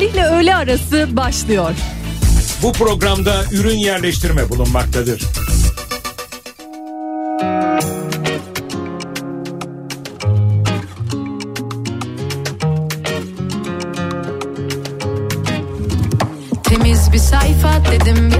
sabahleyle öğle arası başlıyor. Bu programda ürün yerleştirme bulunmaktadır. Temiz bir sayfa dedim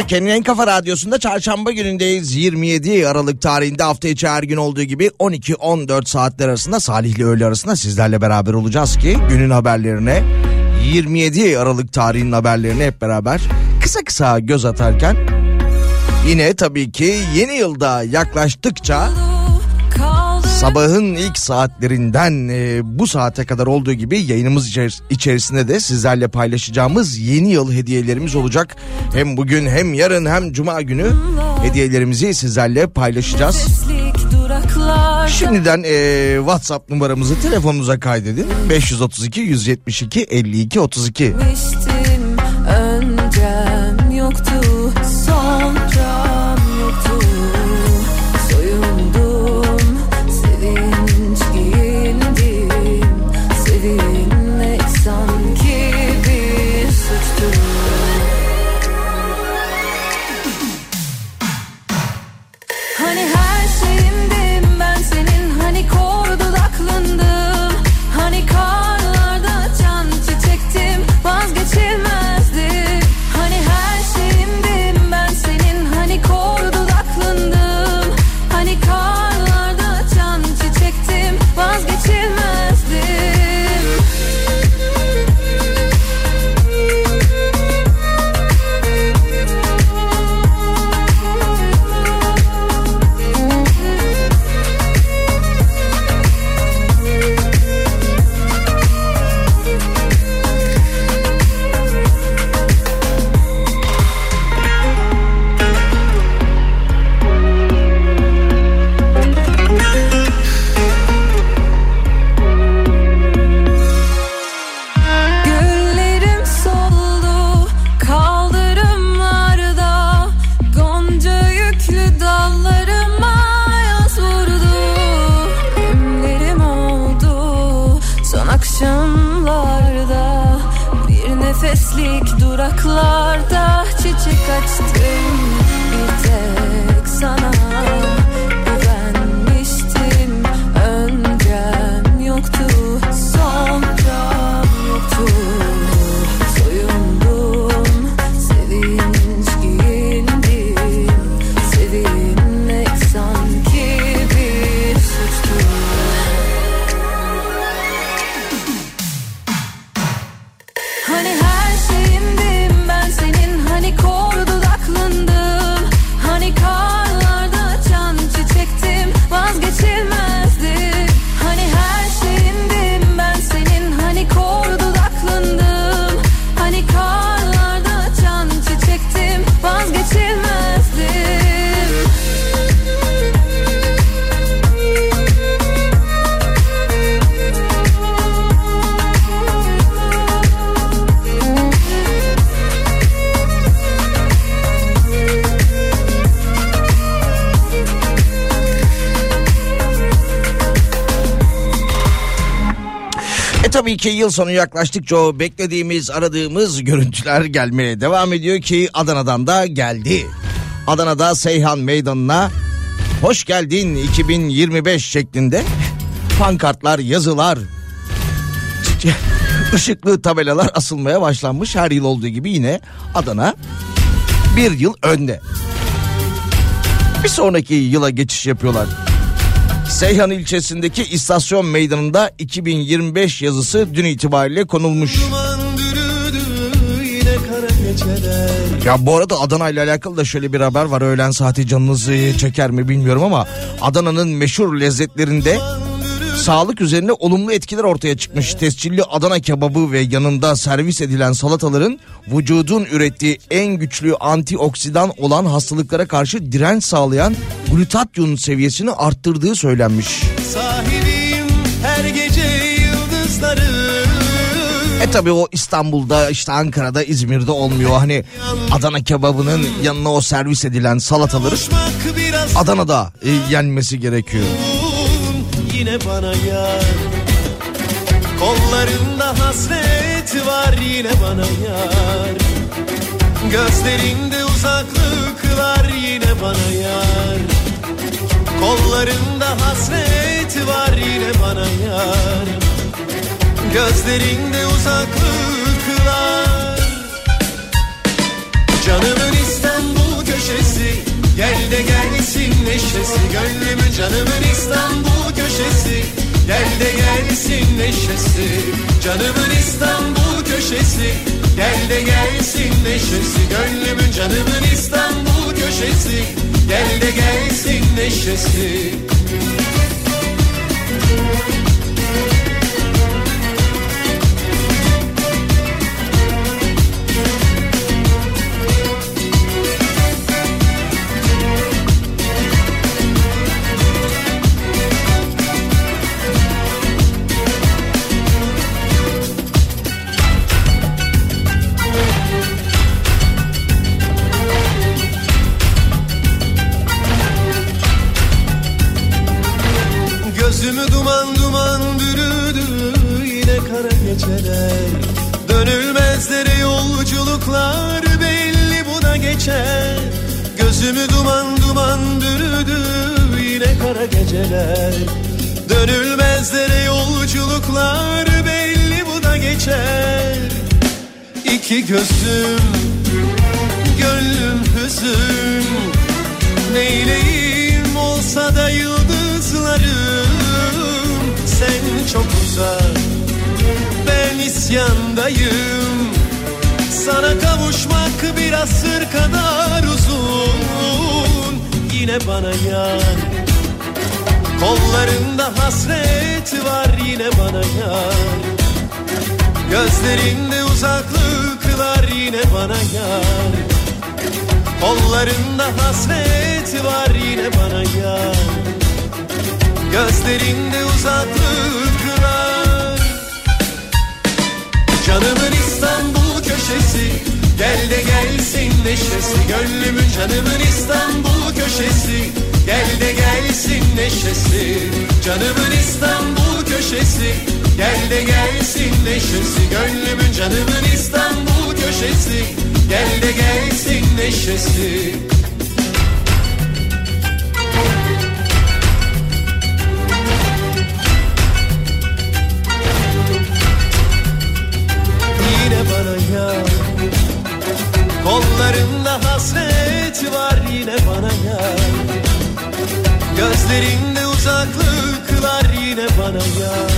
Türkiye'nin en kafa radyosunda çarşamba günündeyiz. 27 Aralık tarihinde hafta içi her gün olduğu gibi 12-14 saatler arasında Salih ile öğle arasında sizlerle beraber olacağız ki günün haberlerine 27 Aralık tarihinin haberlerine hep beraber kısa kısa göz atarken yine tabii ki yeni yılda yaklaştıkça sabahın ilk saatlerinden e, bu saate kadar olduğu gibi yayınımız içerisinde de sizlerle paylaşacağımız yeni yıl hediyelerimiz olacak. Hem bugün hem yarın hem cuma günü hediyelerimizi sizlerle paylaşacağız. Şimdiden e, WhatsApp numaramızı telefonunuza kaydedin. 532 172 52 32. Öncem akşamlarda Bir nefeslik duraklarda Çiçek açtım bir tek sana. Ki yıl sonu yaklaştıkça o beklediğimiz aradığımız görüntüler gelmeye devam ediyor ki Adana'dan da geldi. Adana'da Seyhan Meydanı'na hoş geldin 2025 şeklinde pankartlar, yazılar, ışıklı tabelalar asılmaya başlanmış. Her yıl olduğu gibi yine Adana bir yıl önde. Bir sonraki yıla geçiş yapıyorlar. Seyhan ilçesindeki istasyon meydanında 2025 yazısı dün itibariyle konulmuş. Ya bu arada Adana ile alakalı da şöyle bir haber var. Öğlen saati canınızı çeker mi bilmiyorum ama Adana'nın meşhur lezzetlerinde sağlık üzerine olumlu etkiler ortaya çıkmış. Tescilli Adana kebabı ve yanında servis edilen salataların vücudun ürettiği en güçlü antioksidan olan hastalıklara karşı direnç sağlayan glutatyum seviyesini arttırdığı söylenmiş. Sahibim her gece yıldızları E tabi o İstanbul'da işte Ankara'da İzmir'de olmuyor. Hani Adana kebabının yanına o servis edilen salataları Adana'da e, yenmesi gerekiyor. Yine bana yar. Kollarında hasret var yine bana yar. Gözlerinde uzaklıklar yine bana yar. Kollarında hasret var yine bana yar. Gözlerinde uzaklıklar Canımın İstanbul köşesi Gel de gelsin neşesi Gönlümün canımın İstanbul köşesi. Gel de gelsin neşesi Canımın İstanbul köşesi. Gel de gelsin neşesi Gönlümün canımın İstanbul köşesi. Gel de gelsin neşesi Dönülmezlere yolculuklar belli bu da geçer. İki gözüm gönlüm hüzün. Neyleyim olsa da yıldızlarım. Sen çok uzak ben isyandayım. Sana kavuşmak bir asır kadar uzun. Yine bana yan Kollarında hasret var yine bana yan Gözlerinde uzaklıklar yine bana yar. Kollarında hasret var yine bana yar. Gözlerinde uzaklıklar. Canımın İstanbul köşesi Gel de gelsin neşesi Gönlümün canımın İstanbul köşesi. Gel de gelsin neşesi Canımın İstanbul köşesi. Gel de gelsin neşesi Gönlümün canımın İstanbul köşesi. Gel de gelsin neşesi Kollarında hasret var yine bana yar Gözlerinde uzaklıklar yine bana yar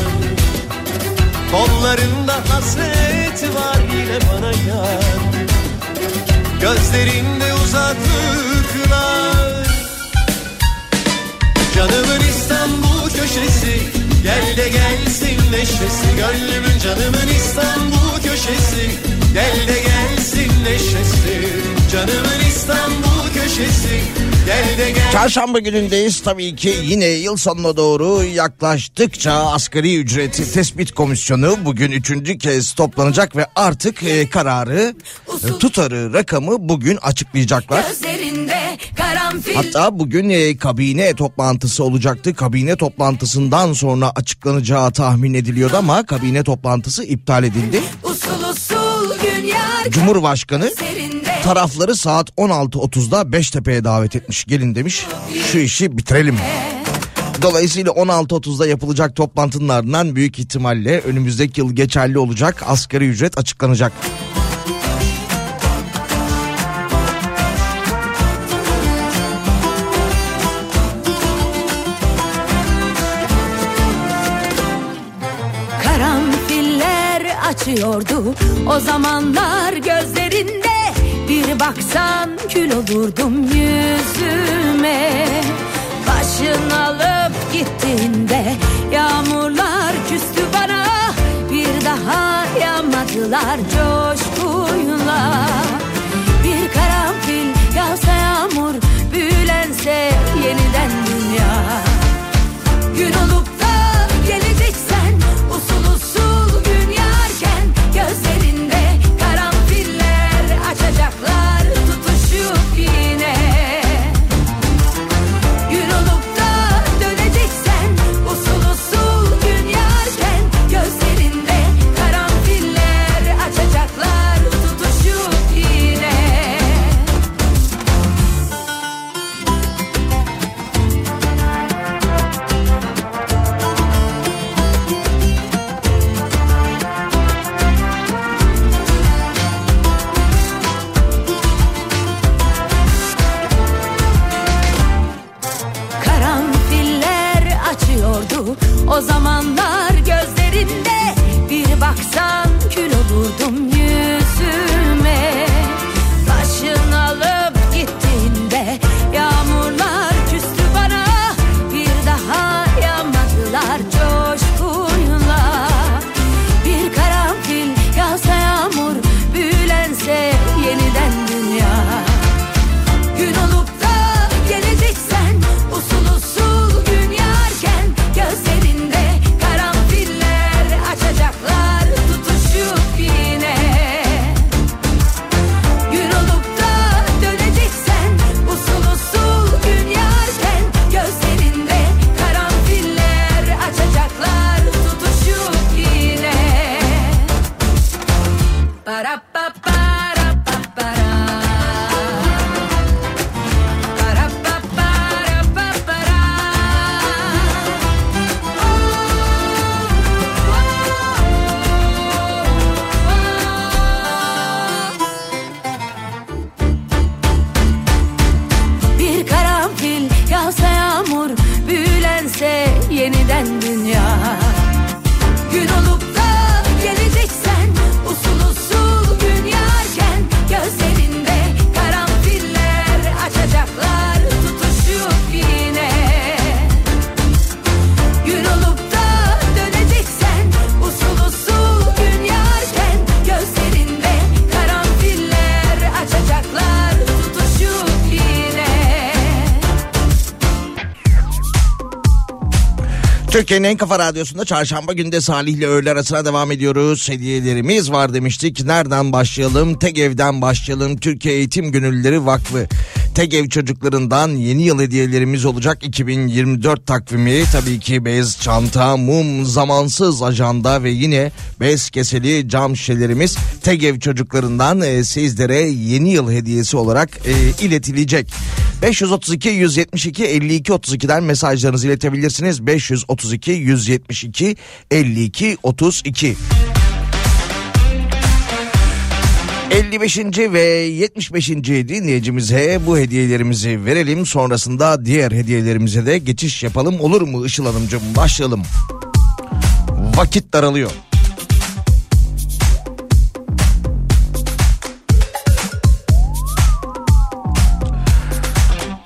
Kollarında hasret var yine bana yar Gözlerinde uzaklıklar. Canımın İstanbul köşesi Gel de gelsin neşesi. Gönlümün canımın İstanbul köşesi Gel de gelsin neşesi Canımın İstanbul köşesi Gel de gel Çarşamba günündeyiz tabii ki yine yıl sonuna doğru yaklaştıkça asgari ücreti tespit komisyonu bugün üçüncü kez toplanacak ve artık e, kararı e, tutarı rakamı bugün açıklayacaklar. Hatta bugün e, kabine toplantısı olacaktı. Kabine toplantısından sonra açıklanacağı tahmin ediliyordu ama kabine toplantısı iptal edildi. Usul usul Cumhurbaşkanı tarafları saat 16.30'da Beştepe'ye davet etmiş. Gelin demiş şu işi bitirelim. Dolayısıyla 16.30'da yapılacak toplantının ardından büyük ihtimalle önümüzdeki yıl geçerli olacak asgari ücret açıklanacak. Açıyordu o zamanlar gözlerinde Bir baksan kül olurdum yüzüme. Başın alıp gittiğinde yağmurlar küstü bana. Bir daha yağmadılar coşkuyla. Bir karanfil yağsa yağmur büyülense Türkiye'nin en kafa radyosunda çarşamba günde Salih ile öğle arasına devam ediyoruz. Hediyelerimiz var demiştik. Nereden başlayalım? TEGEV'den başlayalım. Türkiye Eğitim Gönüllüleri Vakfı. TEGEV çocuklarından yeni yıl hediyelerimiz olacak 2024 takvimi. Tabii ki bez, çanta, mum, zamansız ajanda ve yine bez keseli cam şişelerimiz TEGEV çocuklarından e, sizlere yeni yıl hediyesi olarak e, iletilecek. 532 172 52 32'den mesajlarınızı iletebilirsiniz. 532 172 52 32. 55. ve 75. dinleyicimize bu hediyelerimizi verelim. Sonrasında diğer hediyelerimize de geçiş yapalım. Olur mu Işıl Hanımcığım? Başlayalım. Vakit daralıyor.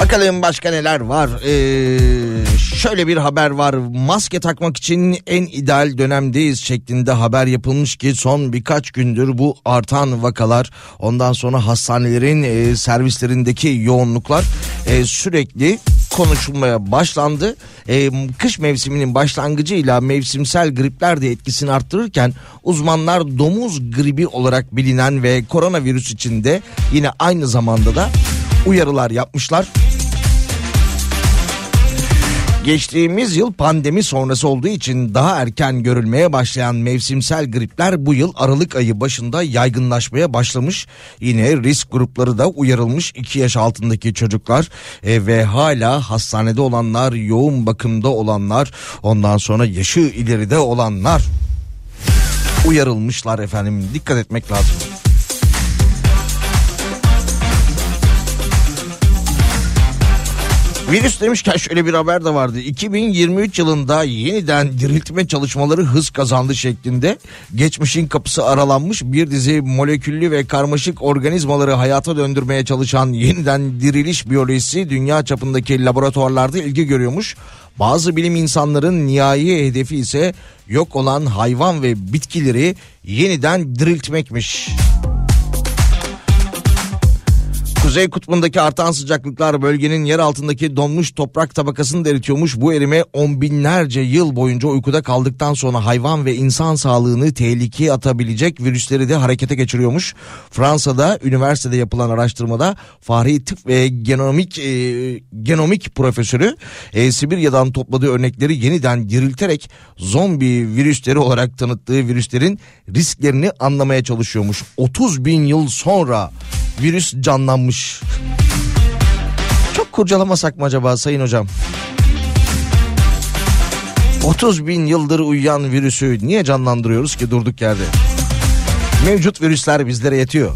Bakalım başka neler var. Ee, şöyle bir haber var. Maske takmak için en ideal dönemdeyiz şeklinde haber yapılmış ki son birkaç gündür bu artan vakalar ondan sonra hastanelerin e, servislerindeki yoğunluklar e, sürekli konuşulmaya başlandı. E, kış mevsiminin başlangıcıyla mevsimsel gripler de etkisini arttırırken uzmanlar domuz gribi olarak bilinen ve koronavirüs içinde yine aynı zamanda da uyarılar yapmışlar. Geçtiğimiz yıl pandemi sonrası olduğu için daha erken görülmeye başlayan mevsimsel gripler bu yıl Aralık ayı başında yaygınlaşmaya başlamış. Yine risk grupları da uyarılmış 2 yaş altındaki çocuklar e, ve hala hastanede olanlar, yoğun bakımda olanlar, ondan sonra yaşı ileride olanlar uyarılmışlar efendim. Dikkat etmek lazım. Virüs demişken şöyle bir haber de vardı. 2023 yılında yeniden diriltme çalışmaları hız kazandı şeklinde. Geçmişin kapısı aralanmış bir dizi moleküllü ve karmaşık organizmaları hayata döndürmeye çalışan yeniden diriliş biyolojisi dünya çapındaki laboratuvarlarda ilgi görüyormuş. Bazı bilim insanların nihai hedefi ise yok olan hayvan ve bitkileri yeniden diriltmekmiş. Kuzey kutbundaki artan sıcaklıklar bölgenin yer altındaki donmuş toprak tabakasını da eritiyormuş. Bu erime on binlerce yıl boyunca uykuda kaldıktan sonra hayvan ve insan sağlığını tehlikeye atabilecek virüsleri de harekete geçiriyormuş. Fransa'da üniversitede yapılan araştırmada fahri tıp ve genomik e, genomik profesörü e, Sibirya'dan topladığı örnekleri yeniden dirilterek zombi virüsleri olarak tanıttığı virüslerin risklerini anlamaya çalışıyormuş. 30 bin yıl sonra virüs canlanmış. Çok kurcalamasak mı acaba sayın hocam? 30 bin yıldır uyuyan virüsü niye canlandırıyoruz ki durduk yerde? Mevcut virüsler bizlere yetiyor.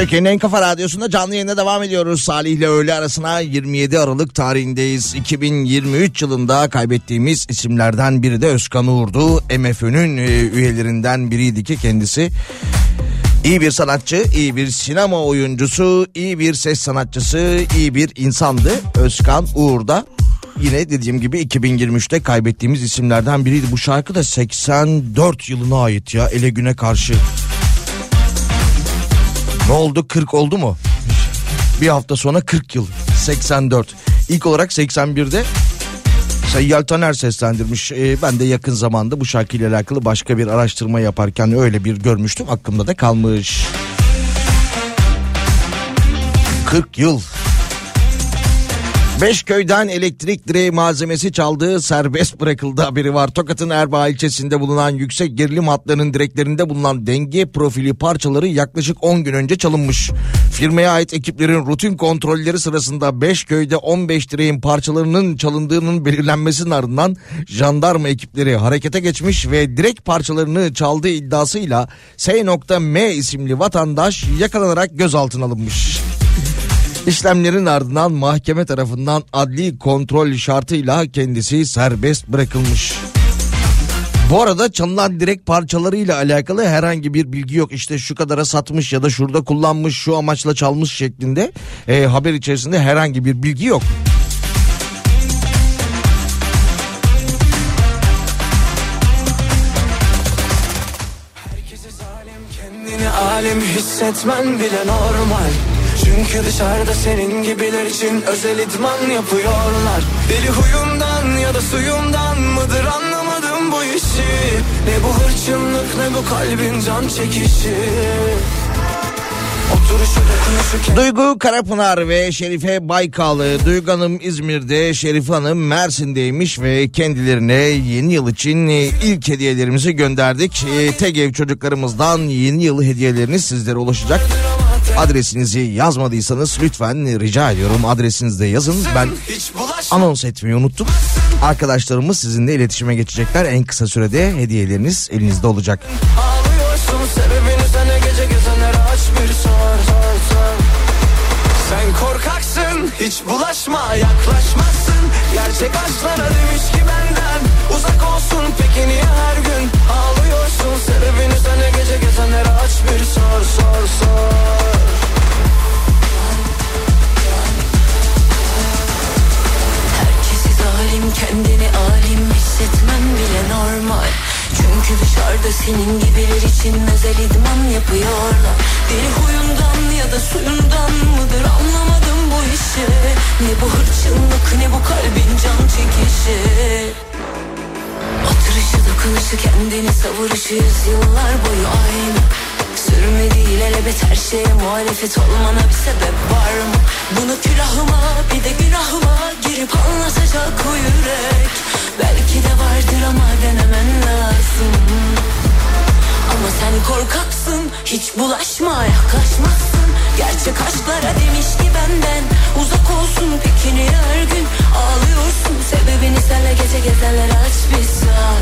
Türkiye'nin en kafa radyosunda canlı yayına devam ediyoruz. Salih ile öğle arasına 27 Aralık tarihindeyiz. 2023 yılında kaybettiğimiz isimlerden biri de Özkan Uğur'du. MFÖ'nün e, üyelerinden biriydi ki kendisi. İyi bir sanatçı, iyi bir sinema oyuncusu, iyi bir ses sanatçısı, iyi bir insandı. Özkan Uğur da yine dediğim gibi 2023'te kaybettiğimiz isimlerden biriydi. Bu şarkı da 84 yılına ait ya ele güne karşı. Ne oldu 40 oldu mu? Bir hafta sonra 40 yıl 84. İlk olarak 81'de Seyyal Taner seslendirmiş. Ee, ben de yakın zamanda bu şarkıyla alakalı başka bir araştırma yaparken öyle bir görmüştüm. Aklımda da kalmış. 40 yıl. Beş köyden elektrik direği malzemesi çaldığı serbest bırakıldı haberi var. Tokat'ın Erbaa ilçesinde bulunan yüksek gerilim hatlarının direklerinde bulunan denge profili parçaları yaklaşık 10 gün önce çalınmış. Firmaya ait ekiplerin rutin kontrolleri sırasında 5 köyde 15 direğin parçalarının çalındığının belirlenmesinin ardından jandarma ekipleri harekete geçmiş ve direk parçalarını çaldığı iddiasıyla S.M isimli vatandaş yakalanarak gözaltına alınmış. İşlemlerin ardından mahkeme tarafından adli kontrol şartıyla kendisi serbest bırakılmış. Bu arada çalınan direk parçalarıyla alakalı herhangi bir bilgi yok. İşte şu kadara satmış ya da şurada kullanmış şu amaçla çalmış şeklinde e, haber içerisinde herhangi bir bilgi yok. Kendini alim hissetmen bile normal Çünkü dışarıda senin gibiler için özel idman yapıyorlar Deli huyumdan ya da suyumdan mıdır anlamadım bu işi Ne bu hırçınlık ne bu kalbin can çekişi Duygu Karapınar ve Şerife Baykal'ı Duygu Hanım İzmir'de Şerife Hanım Mersin'deymiş ve kendilerine yeni yıl için e, ilk hediyelerimizi gönderdik. E, ev çocuklarımızdan yeni yıl hediyeleriniz sizlere ulaşacak. Adresinizi yazmadıysanız lütfen rica ediyorum adresinizi de yazın. Ben anons etmeyi unuttum. Arkadaşlarımız sizinle iletişime geçecekler. En kısa sürede hediyeleriniz elinizde olacak. Ağlıyorsun sebebini sana gece gezenlere aç bir sor sor sor Sen korkaksın hiç bulaşma yaklaşmazsın Gerçek aşklara demiş ki benden uzak olsun peki niye her gün Ağlıyorsun sebebini sana gece gezenlere aç bir sor sor sor Zalim kendini alim hissetmem bile normal. Çünkü dışarıda senin gibiler için özel idman yapıyorlar. Biri huyundan ya da suyundan mıdır anlamadım bu işi. Ne bu hırçınlık ne bu kalbin can çekişi. Oturuşu dokunuşu kendini savuruşu yıllar boyu aynı Sürme değil elbet her şeye muhalefet olmana bir sebep var mı? Bunu külahıma bir de günahıma girip anlatacak o yürek. Belki de vardır ama denemen lazım. Ama sen korkaksın hiç bulaşma yaklaşmazsın Gerçek aşklara demiş ki benden uzak olsun peki niye her gün ağlıyorsun Sebebini senle gece gezenlere aç bir sor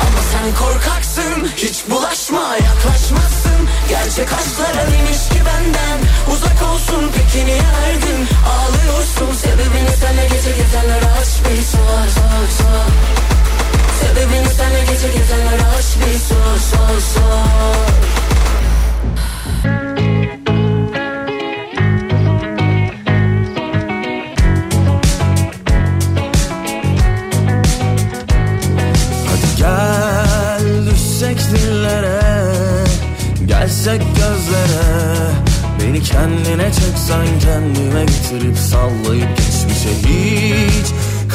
ama sen korkaksın hiç bulaşma yaklaşmazsın. Gerçek aşklara demiş ki benden uzak olsun Peki niye her gün ağlıyorsun Sebebini senle gece gezenlere aç bir sor sor sor. Sebebini senle gece gezenlere aç bir sor sor sor Gelsek gözlere. Beni kendine çeksen kendime getirip sallayıp geçmişe hiç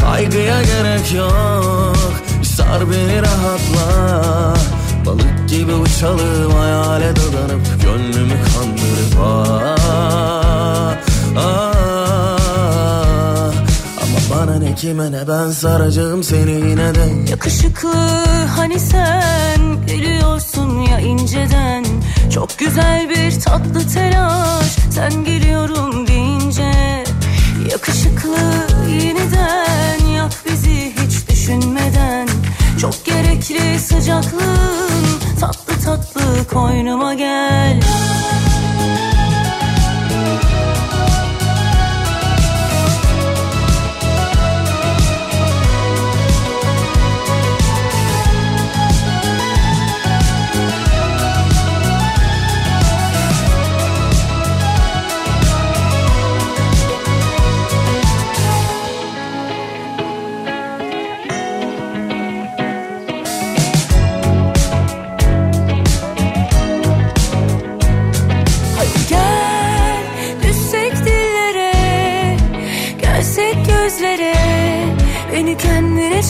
Kaygıya gerek yok. Sar beni rahatla. Balık gibi uçalım hayale dadanıp Gönlümü kandırıp ah, ah. Ama bana ne kime ne ben saracağım seni yine de. Yakışıklı hani sen gülüyorsun ya inceden Çok güzel bir tatlı telaş. Sen geliyorum deyince Yakışıklı yeniden yak bizi hiç düşünmeden. Çok gerekli sıcaklığın tatlı tatlı koynuma gel Gel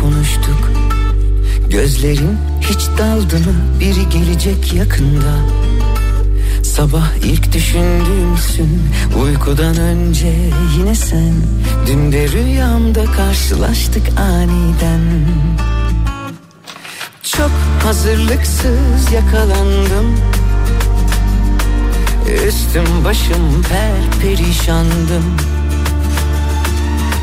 konuştuk. Gözlerin hiç daldı mı? Biri gelecek yakında. Sabah ilk düşündüğümsün Uykudan önce yine sen Dün de rüyamda karşılaştık aniden Çok hazırlıksız yakalandım Üstüm başım per perişandım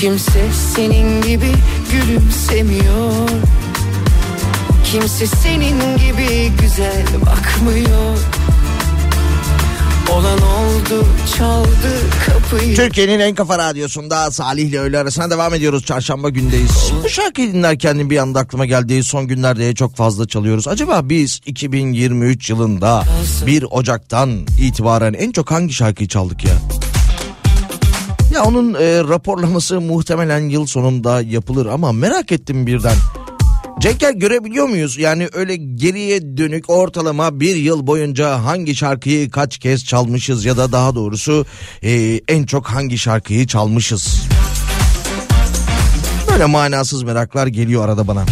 kimse senin gibi gülümsemiyor Kimse senin gibi güzel bakmıyor Olan oldu çaldı kapıyı Türkiye'nin en kafa radyosunda Salih ile öğle arasına devam ediyoruz. Çarşamba gündeyiz. Bu şarkıyı dinlerken bir anda aklıma geldi. Son günlerde çok fazla çalıyoruz. Acaba biz 2023 yılında 1 Ocak'tan itibaren en çok hangi şarkıyı çaldık ya? Ya onun e, raporlaması muhtemelen yıl sonunda yapılır ama merak ettim birden. Cenker görebiliyor muyuz? Yani öyle geriye dönük ortalama bir yıl boyunca hangi şarkıyı kaç kez çalmışız ya da daha doğrusu e, en çok hangi şarkıyı çalmışız? Böyle manasız meraklar geliyor arada bana.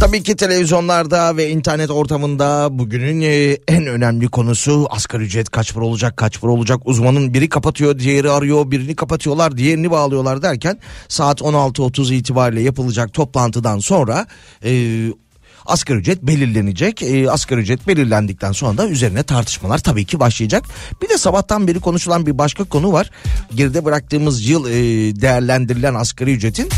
Tabii ki televizyonlarda ve internet ortamında bugünün e, en önemli konusu asgari ücret kaç para olacak kaç para olacak uzmanın biri kapatıyor diğeri arıyor birini kapatıyorlar diğerini bağlıyorlar derken saat 16.30 itibariyle yapılacak toplantıdan sonra e, asgari ücret belirlenecek. E, asgari ücret belirlendikten sonra da üzerine tartışmalar tabii ki başlayacak. Bir de sabahtan beri konuşulan bir başka konu var. Geride bıraktığımız yıl e, değerlendirilen asgari ücretin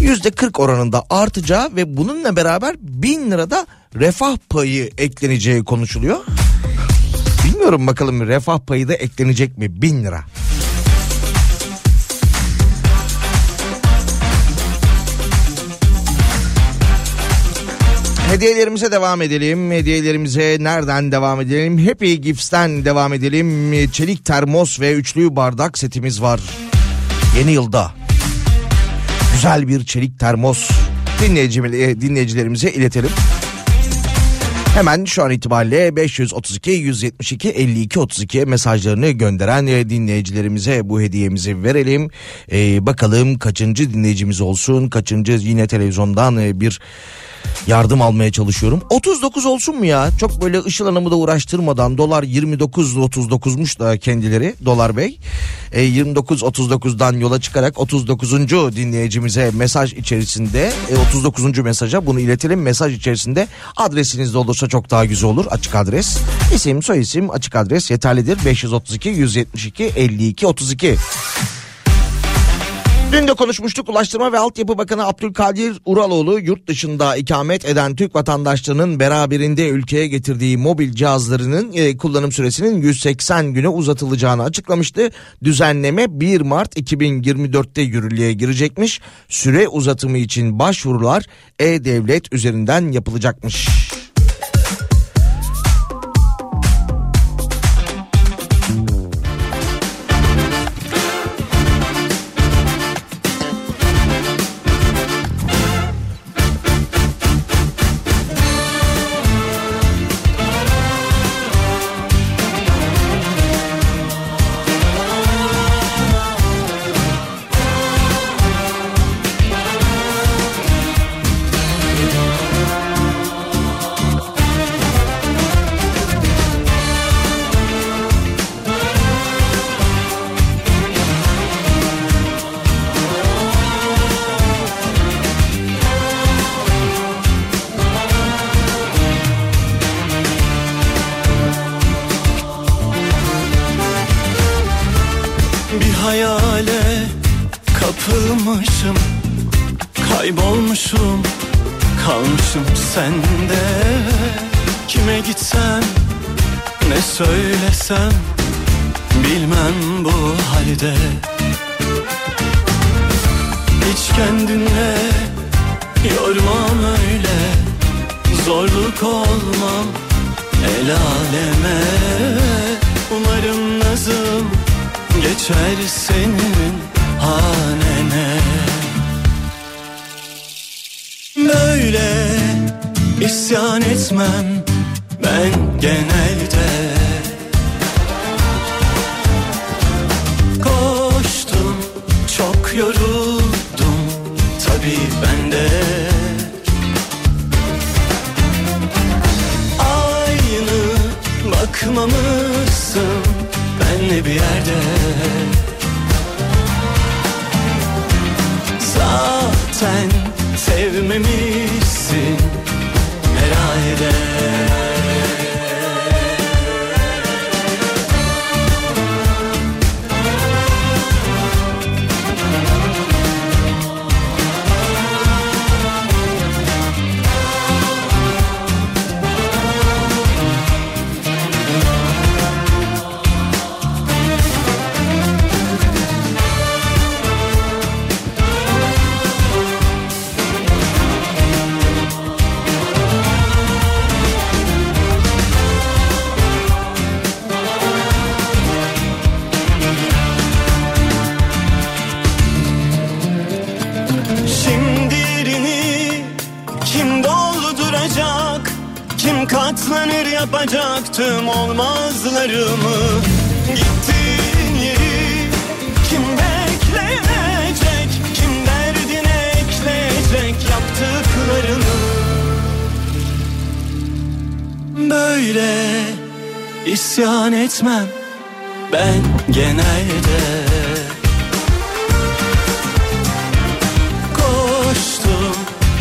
yüzde 40 oranında artacağı ve bununla beraber bin lirada refah payı ekleneceği konuşuluyor. Bilmiyorum bakalım refah payı da eklenecek mi bin lira. Hediyelerimize devam edelim. Hediyelerimize nereden devam edelim? Happy Gifts'ten devam edelim. Çelik termos ve üçlü bardak setimiz var. Yeni yılda güzel bir çelik termos dinleyicim- dinleyicilerimize iletelim. Hemen şu an itibariyle 532 172 52 32 mesajlarını gönderen e, dinleyicilerimize bu hediyemizi verelim. Ee, bakalım kaçıncı dinleyicimiz olsun, kaçıncı yine televizyondan e, bir yardım almaya çalışıyorum. 39 olsun mu ya? Çok böyle Işıl Hanım'ı da uğraştırmadan dolar 29.39'muş da kendileri dolar bey. E, 29.39'dan yola çıkarak 39. dinleyicimize mesaj içerisinde e, 39. mesaja bunu iletelim. Mesaj içerisinde adresiniz de olursa çok daha güzel olur. Açık adres. İsim soy isim açık adres yeterlidir. 532 172 52 32. Dün de konuşmuştuk Ulaştırma ve Altyapı Bakanı Abdülkadir Uraloğlu yurt dışında ikamet eden Türk vatandaşlarının beraberinde ülkeye getirdiği mobil cihazlarının e, kullanım süresinin 180 güne uzatılacağını açıklamıştı. Düzenleme 1 Mart 2024'te yürürlüğe girecekmiş. Süre uzatımı için başvurular e-devlet üzerinden yapılacakmış. Sevmemişsin. Herhalde tüm olmazlarımı. Gittiğin yeri kim bekleyecek Kim derdine ekleyecek yaptıklarını? Böyle isyan etmem ben genelde. Koştum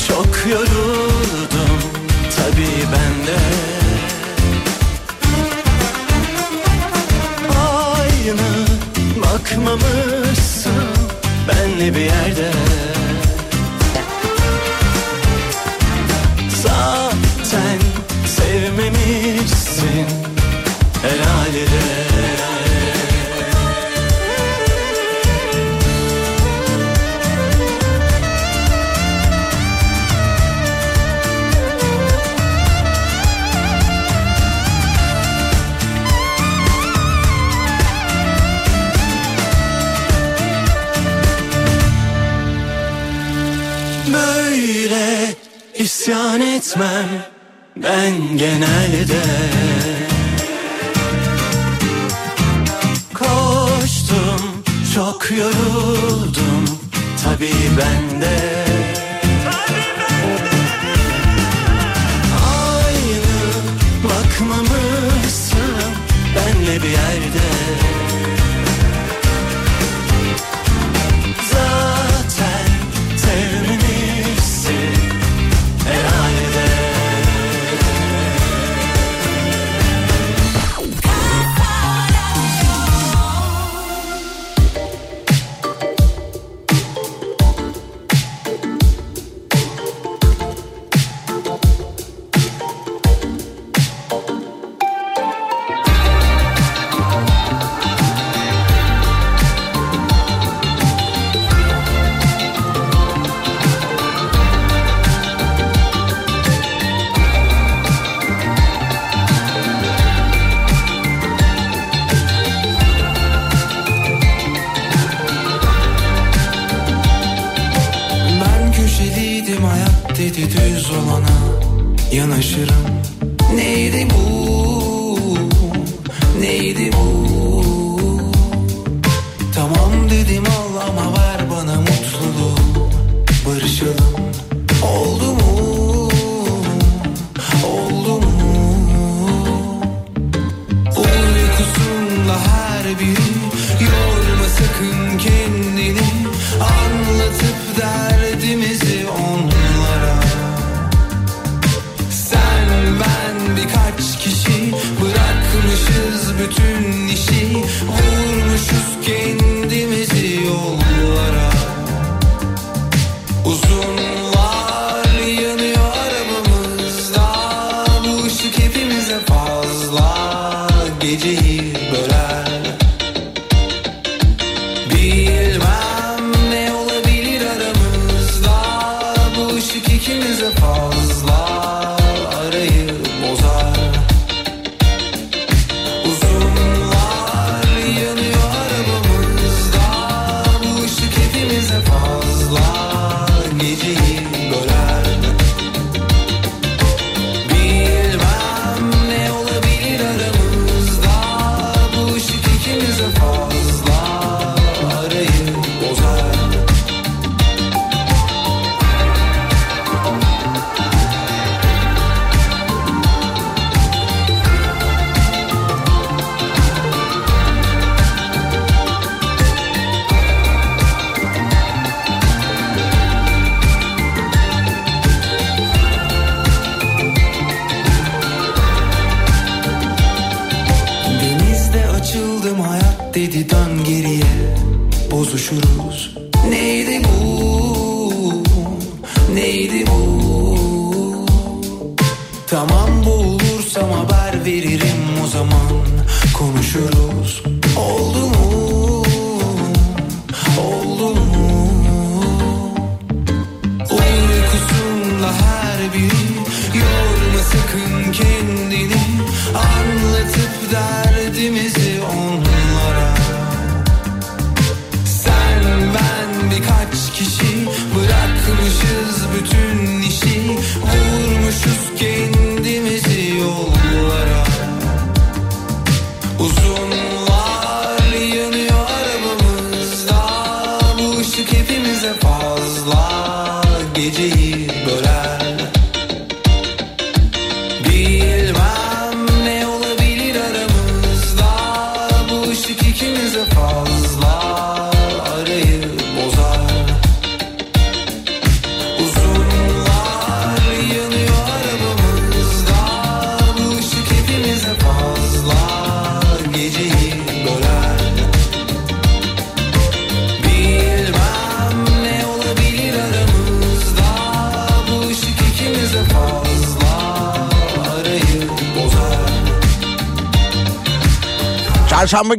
çok yoruldum bakmamışsın. Benle bir yerde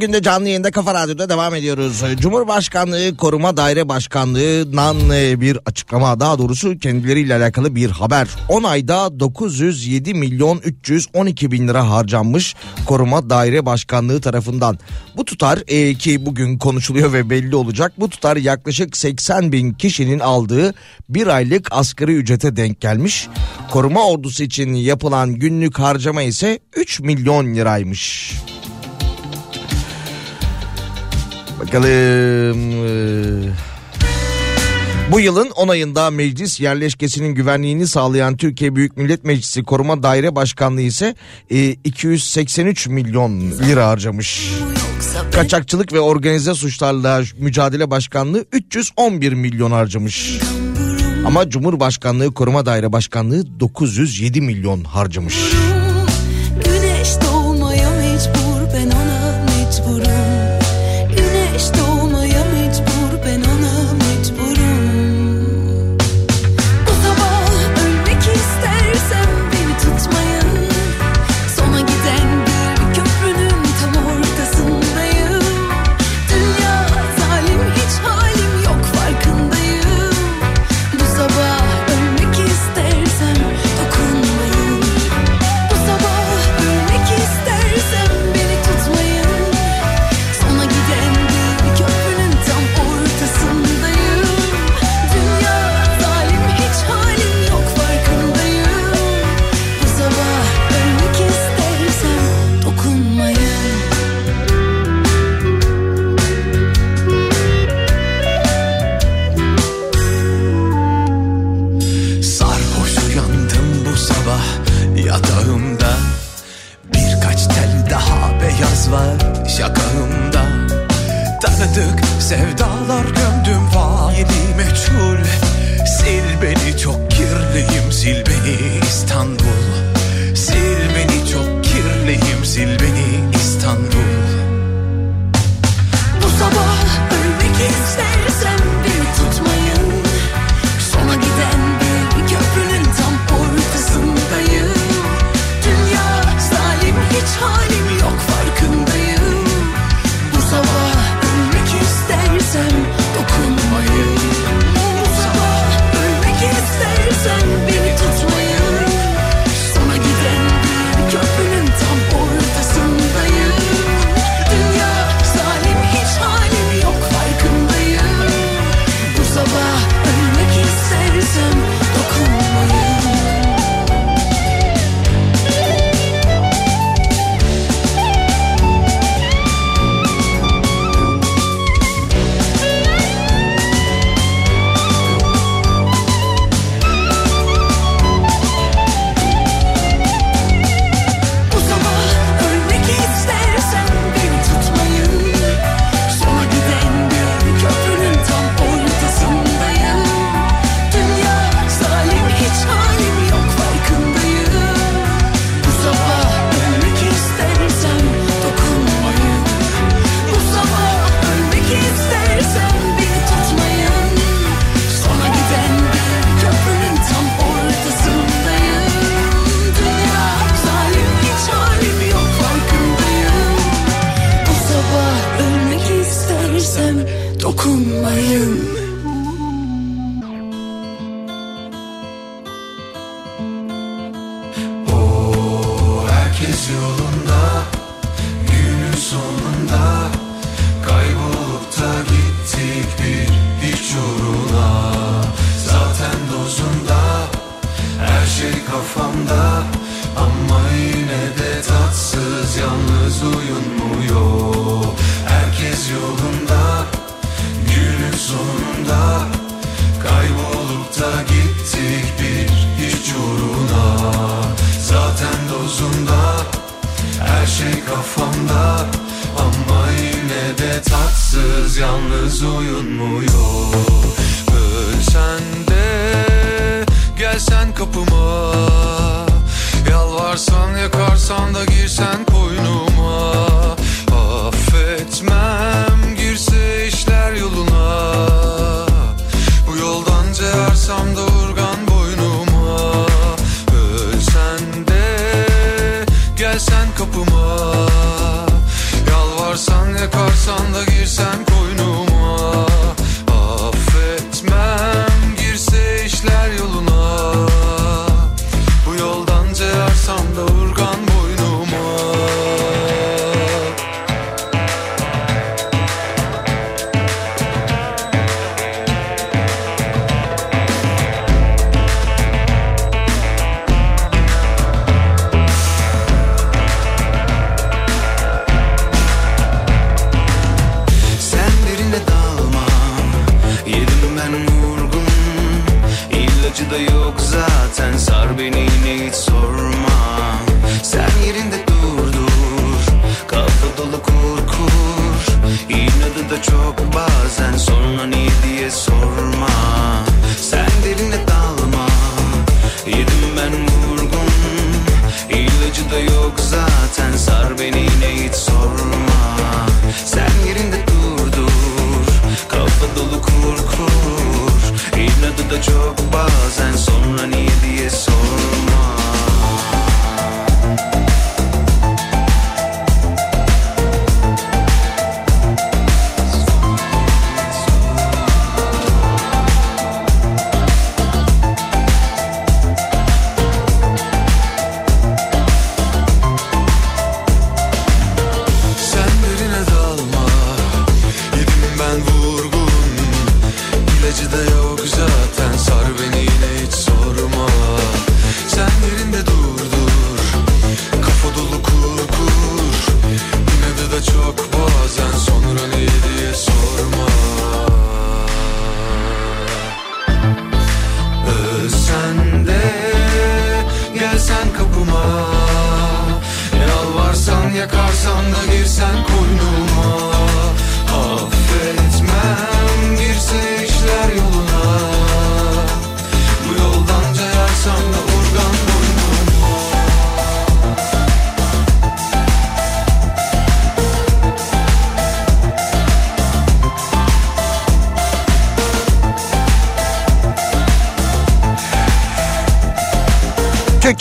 Çarşamba günde canlı yayında Kafa Radyo'da devam ediyoruz. Cumhurbaşkanlığı Koruma Daire Başkanlığı'ndan e, bir açıklama daha doğrusu kendileriyle alakalı bir haber. 10 ayda 907 milyon 312 bin lira harcanmış Koruma Daire Başkanlığı tarafından. Bu tutar e, ki bugün konuşuluyor ve belli olacak. Bu tutar yaklaşık 80 bin kişinin aldığı bir aylık asgari ücrete denk gelmiş. Koruma ordusu için yapılan günlük harcama ise 3 milyon liraymış. Bakalım. Bu yılın 10 ayında meclis yerleşkesinin güvenliğini sağlayan Türkiye Büyük Millet Meclisi Koruma Daire Başkanlığı ise e, 283 milyon lira harcamış. Kaçakçılık ve organize suçlarla mücadele başkanlığı 311 milyon harcamış. Ama Cumhurbaşkanlığı Koruma Daire Başkanlığı 907 milyon harcamış.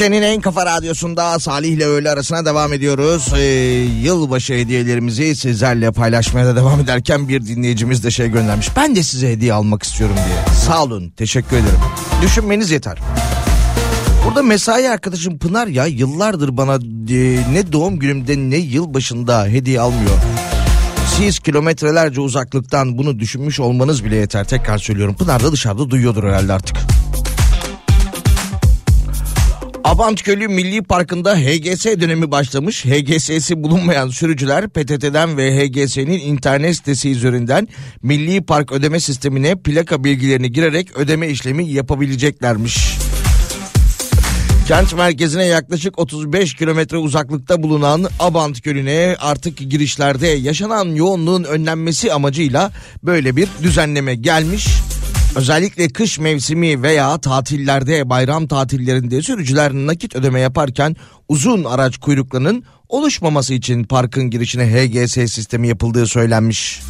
Türkiye'nin en kafa radyosunda Salih ile öğle arasına devam ediyoruz. Ee, yılbaşı hediyelerimizi sizlerle paylaşmaya da devam ederken bir dinleyicimiz de şey göndermiş. Ben de size hediye almak istiyorum diye. Sağ olun teşekkür ederim. Düşünmeniz yeter. Burada mesai arkadaşım Pınar ya yıllardır bana e, ne doğum günümde ne yılbaşında hediye almıyor. Siz kilometrelerce uzaklıktan bunu düşünmüş olmanız bile yeter. Tekrar söylüyorum. Pınar da dışarıda duyuyordur herhalde artık. Abantgölü Milli Parkı'nda HGS dönemi başlamış. HGS'si bulunmayan sürücüler PTT'den ve HGS'nin internet sitesi üzerinden Milli Park ödeme sistemine plaka bilgilerini girerek ödeme işlemi yapabileceklermiş. Kent merkezine yaklaşık 35 kilometre uzaklıkta bulunan Abant Gölü'ne artık girişlerde yaşanan yoğunluğun önlenmesi amacıyla böyle bir düzenleme gelmiş. Özellikle kış mevsimi veya tatillerde bayram tatillerinde sürücüler nakit ödeme yaparken uzun araç kuyruklarının oluşmaması için parkın girişine HGS sistemi yapıldığı söylenmiş.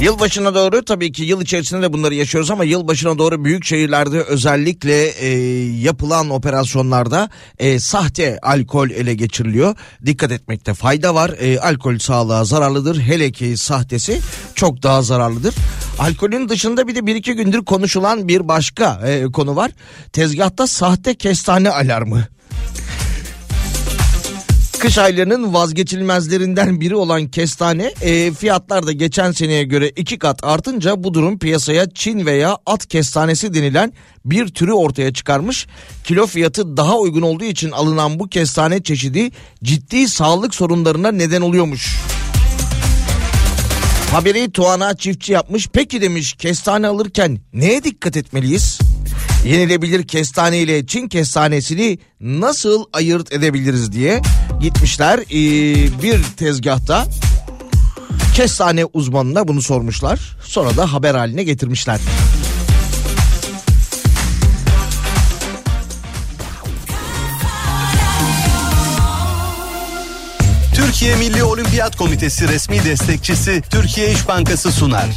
Yılbaşına doğru tabii ki yıl içerisinde de bunları yaşıyoruz ama yılbaşına doğru büyük şehirlerde özellikle e, yapılan operasyonlarda e, sahte alkol ele geçiriliyor. Dikkat etmekte fayda var. E, alkol sağlığa zararlıdır. Hele ki sahtesi çok daha zararlıdır. Alkolün dışında bir de bir iki gündür konuşulan bir başka e, konu var. Tezgahta sahte kestane alarmı. Kış aylarının vazgeçilmezlerinden biri olan kestane e, fiyatlar da geçen seneye göre iki kat artınca bu durum piyasaya Çin veya at kestanesi denilen bir türü ortaya çıkarmış. Kilo fiyatı daha uygun olduğu için alınan bu kestane çeşidi ciddi sağlık sorunlarına neden oluyormuş. Haberi Tuana çiftçi yapmış. Peki demiş kestane alırken neye dikkat etmeliyiz? Yenilebilir kestane ile Çin kestanesini nasıl ayırt edebiliriz diye gitmişler ee, bir tezgahta kestane uzmanına bunu sormuşlar. Sonra da haber haline getirmişler. Türkiye Milli Olimpiyat Komitesi resmi destekçisi Türkiye İş Bankası sunar.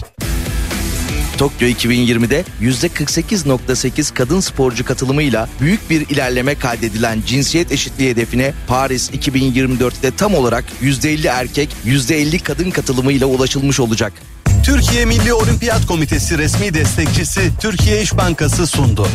Tokyo 2020'de %48.8 kadın sporcu katılımıyla büyük bir ilerleme kaydedilen cinsiyet eşitliği hedefine Paris 2024'te tam olarak %50 erkek, %50 kadın katılımıyla ulaşılmış olacak. Türkiye Milli Olimpiyat Komitesi resmi destekçisi Türkiye İş Bankası sundu.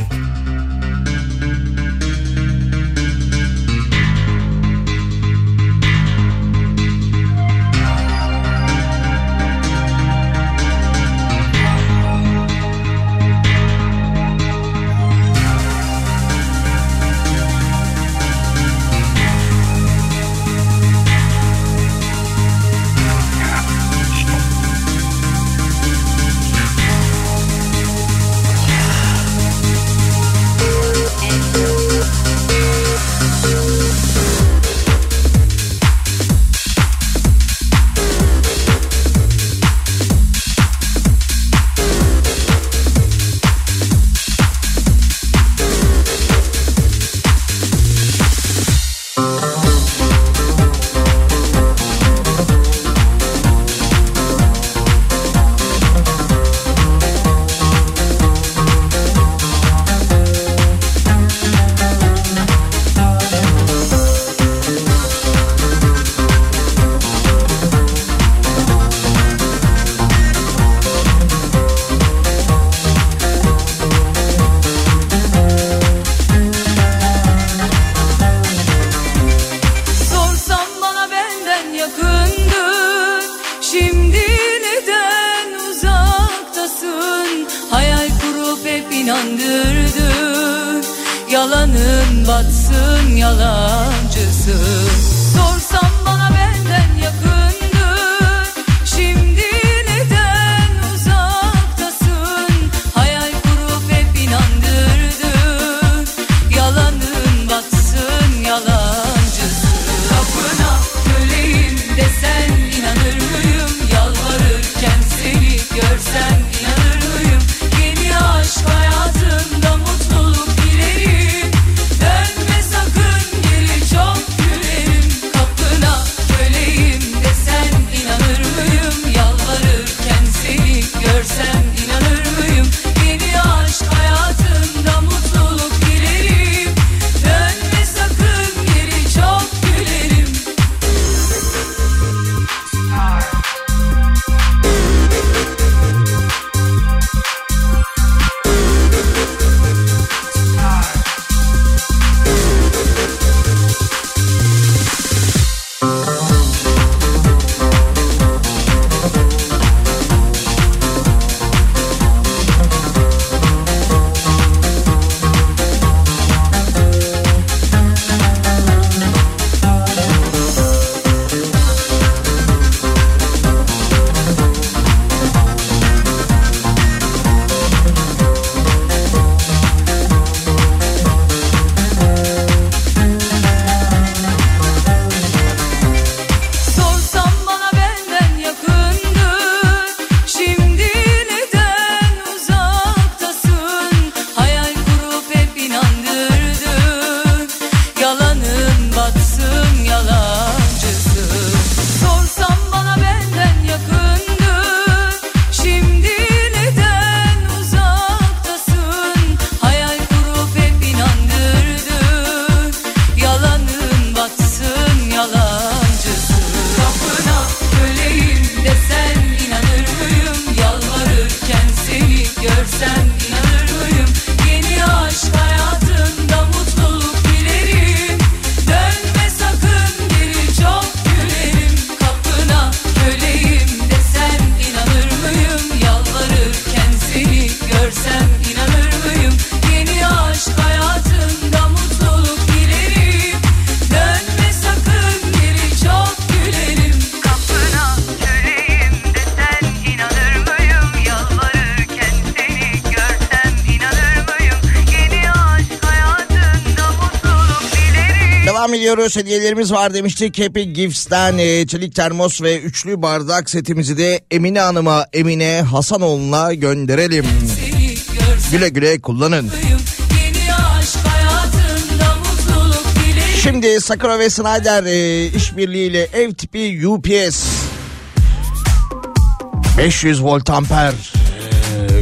Ediyoruz. Hediyelerimiz var demiştik. Happy Gifts'ten e, çelik termos ve üçlü bardak setimizi de Emine Hanım'a, Emine Hasanoğlu'na gönderelim. Güle güle kullanın. Şimdi Sakura ve Snyder e, işbirliğiyle ev tipi UPS 500 volt amper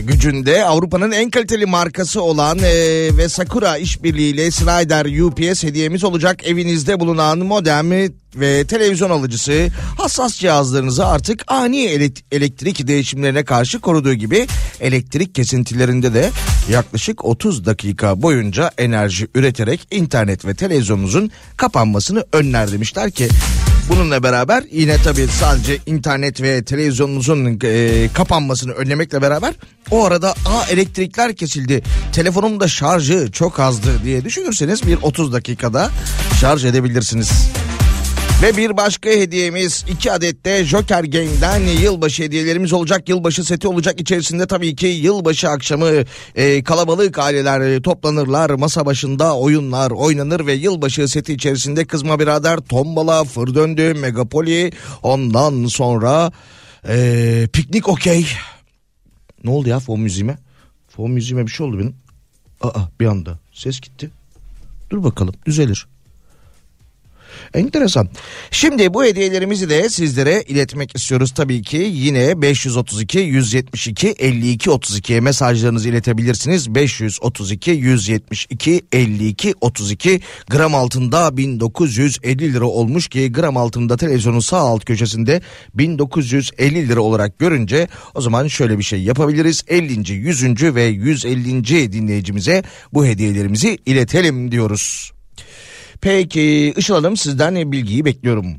gücünde Avrupa'nın en kaliteli markası olan e, ve Sakura işbirliğiyle Snyder UPS hediyemiz olacak. Evinizde bulunan modem ve televizyon alıcısı hassas cihazlarınızı artık ani elek- elektrik değişimlerine karşı koruduğu gibi elektrik kesintilerinde de yaklaşık 30 dakika boyunca enerji üreterek internet ve televizyonunuzun kapanmasını önler demişler ki Bununla beraber yine tabii sadece internet ve televizyonunuzun e, kapanmasını önlemekle beraber o arada aa elektrikler kesildi telefonum da şarjı çok azdı diye düşünürseniz bir 30 dakikada şarj edebilirsiniz. Ve bir başka hediyemiz iki adet de Joker Game'den yılbaşı hediyelerimiz olacak. Yılbaşı seti olacak içerisinde tabii ki yılbaşı akşamı e, kalabalık aileler e, toplanırlar. Masa başında oyunlar oynanır ve yılbaşı seti içerisinde kızma birader tombala, fır döndü, megapoli ondan sonra e, piknik okey. Ne oldu ya fon müziğime? Fon müziğime bir şey oldu benim. Aa bir anda ses gitti. Dur bakalım düzelir. Enteresan. Şimdi bu hediyelerimizi de sizlere iletmek istiyoruz tabii ki. Yine 532 172 52 32'ye mesajlarınızı iletebilirsiniz. 532 172 52 32 gram altında 1950 lira olmuş ki gram altında televizyonun sağ alt köşesinde 1950 lira olarak görünce o zaman şöyle bir şey yapabiliriz. 50. 100. ve 150. dinleyicimize bu hediyelerimizi iletelim diyoruz. Peki Işıl Hanım sizden bilgiyi bekliyorum.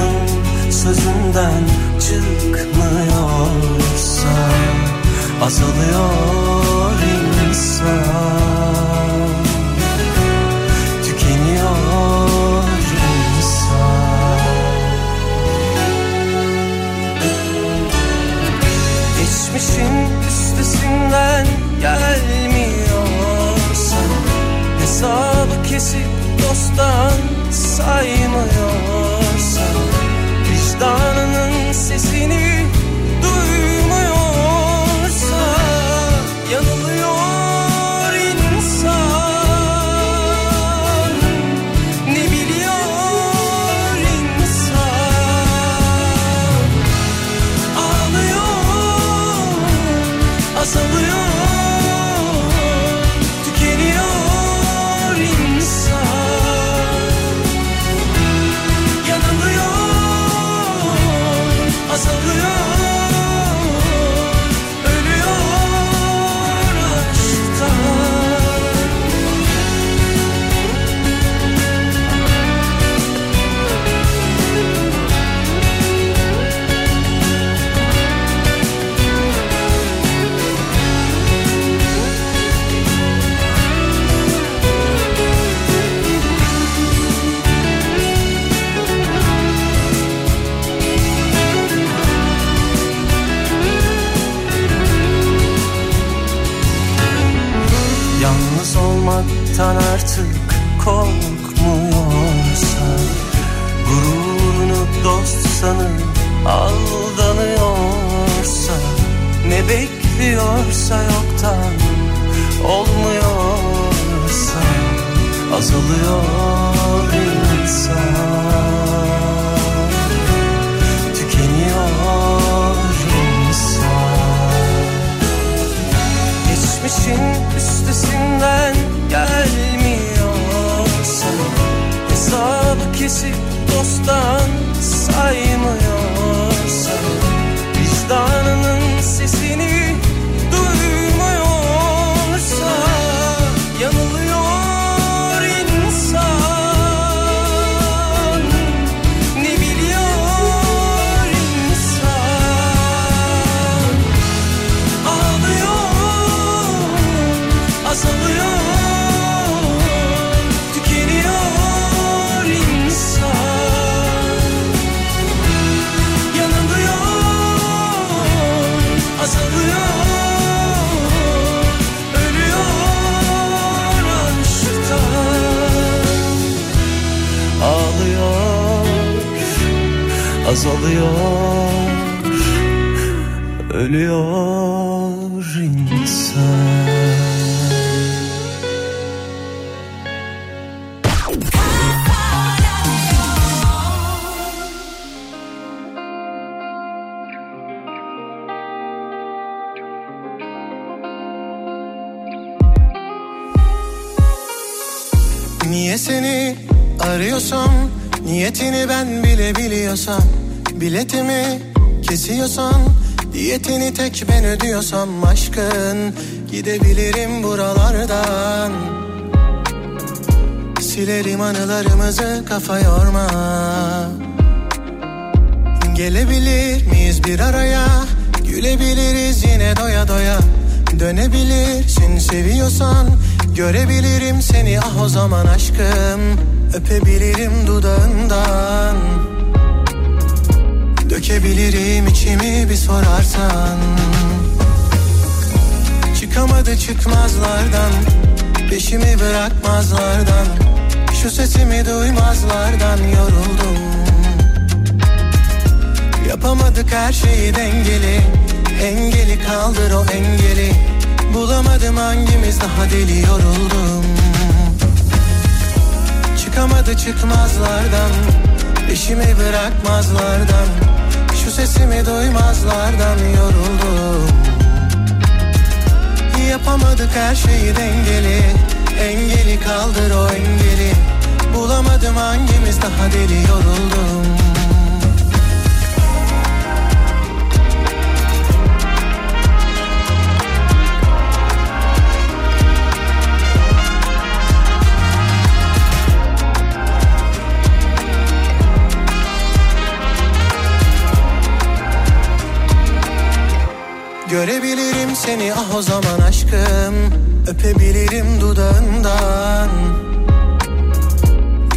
aklın sözünden çıkmıyorsa Azalıyor insan. Tükeniyor insan. Geçmişin üstesinden gelmiyorsa Hesabı kesip dosttan saymıyorsa vicdanının sesini Aşktan artık korkmuyorsan Gururunu dost sanıp aldanıyorsa Ne bekliyorsa yoktan olmuyorsa Azalıyor insan. Tükeniyor insan. Geçmişin üstesinden gelmiyorsa Hesabı kesip dosttan saymıyorsa Vicdanının sesini bile biliyorsam Biletimi kesiyorsan Diyetini tek ben ödüyorsam Aşkın gidebilirim buralardan. Silerim anılarımızı kafa yorma. Gelebilir miyiz bir araya? Gülebiliriz yine doya doya. Dönebilirsin seviyorsan Görebilirim seni. Ah o zaman aşkım Öpebilirim dudağından Dökebilirim içimi bir sorarsan. Çıkamadı çıkmazlardan Peşimi bırakmazlardan. Şu sesimi duymazlardan yoruldum. Yapamadık her şeyi dengeli Engeli kaldır o engeli. Bulamadım hangimiz daha deli yoruldum. Çıkamadı çıkmazlardan Peşimi bırakmazlardan Şu sesimi duymazlardan yoruldum? Yapamadık her şeyi dengeli Engeli kaldır o engeli. Bulamadım hangimiz daha deli yoruldum o zaman aşkım Öpebilirim dudağından.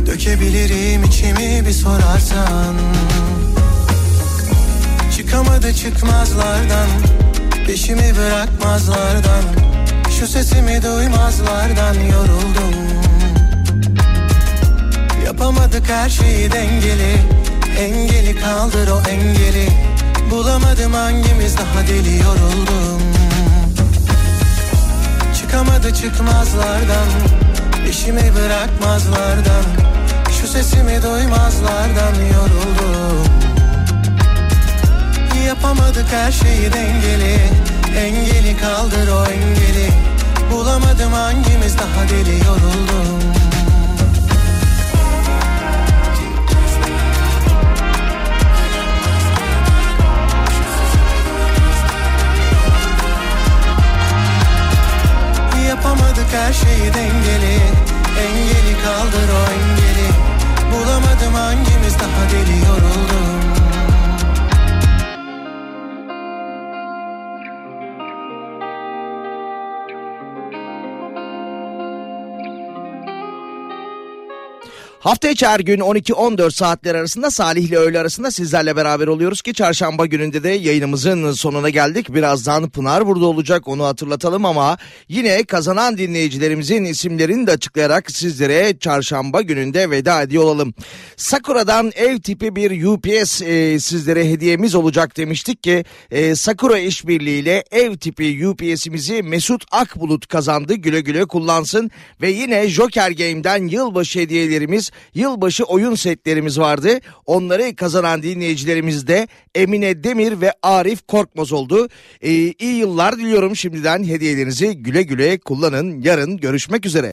Dökebilirim içimi bir sorarsan. Çıkamadı çıkmazlardan Peşimi bırakmazlardan. Şu sesimi duymazlardan yoruldum. Yapamadık her şeyi dengeli Engeli kaldır o engeli. Bulamadım hangimiz daha deli yoruldum Çıkamadı çıkmazlardan. Peşimi bırakmazlardan. Şu sesimi duymazlardan yoruldum. Yapamadık her şeyi dengeli. Engeli kaldır o engeli. Bulamadım hangimiz daha deli yoruldum Yapamadık her şeyi dengeli. Engeli kaldır o engeli. Bulamadım hangimiz daha deli yoruldum Hafta içi her gün 12-14 saatler arasında Salih ile öğle arasında sizlerle beraber oluyoruz ki çarşamba gününde de yayınımızın sonuna geldik. Birazdan Pınar burada olacak onu hatırlatalım ama yine kazanan dinleyicilerimizin isimlerini de açıklayarak sizlere çarşamba gününde veda ediyor olalım. Sakura'dan ev tipi bir UPS e, sizlere hediyemiz olacak demiştik ki e, Sakura işbirliğiyle ev tipi UPS'imizi Mesut Akbulut kazandı. Güle güle kullansın ve yine Joker Game'den yılbaşı hediyelerimiz yılbaşı oyun setlerimiz vardı. Onları kazanan dinleyicilerimiz de Emine Demir ve Arif Korkmaz oldu. Ee, iyi yıllar diliyorum şimdiden hediyelerinizi güle güle kullanın. Yarın görüşmek üzere.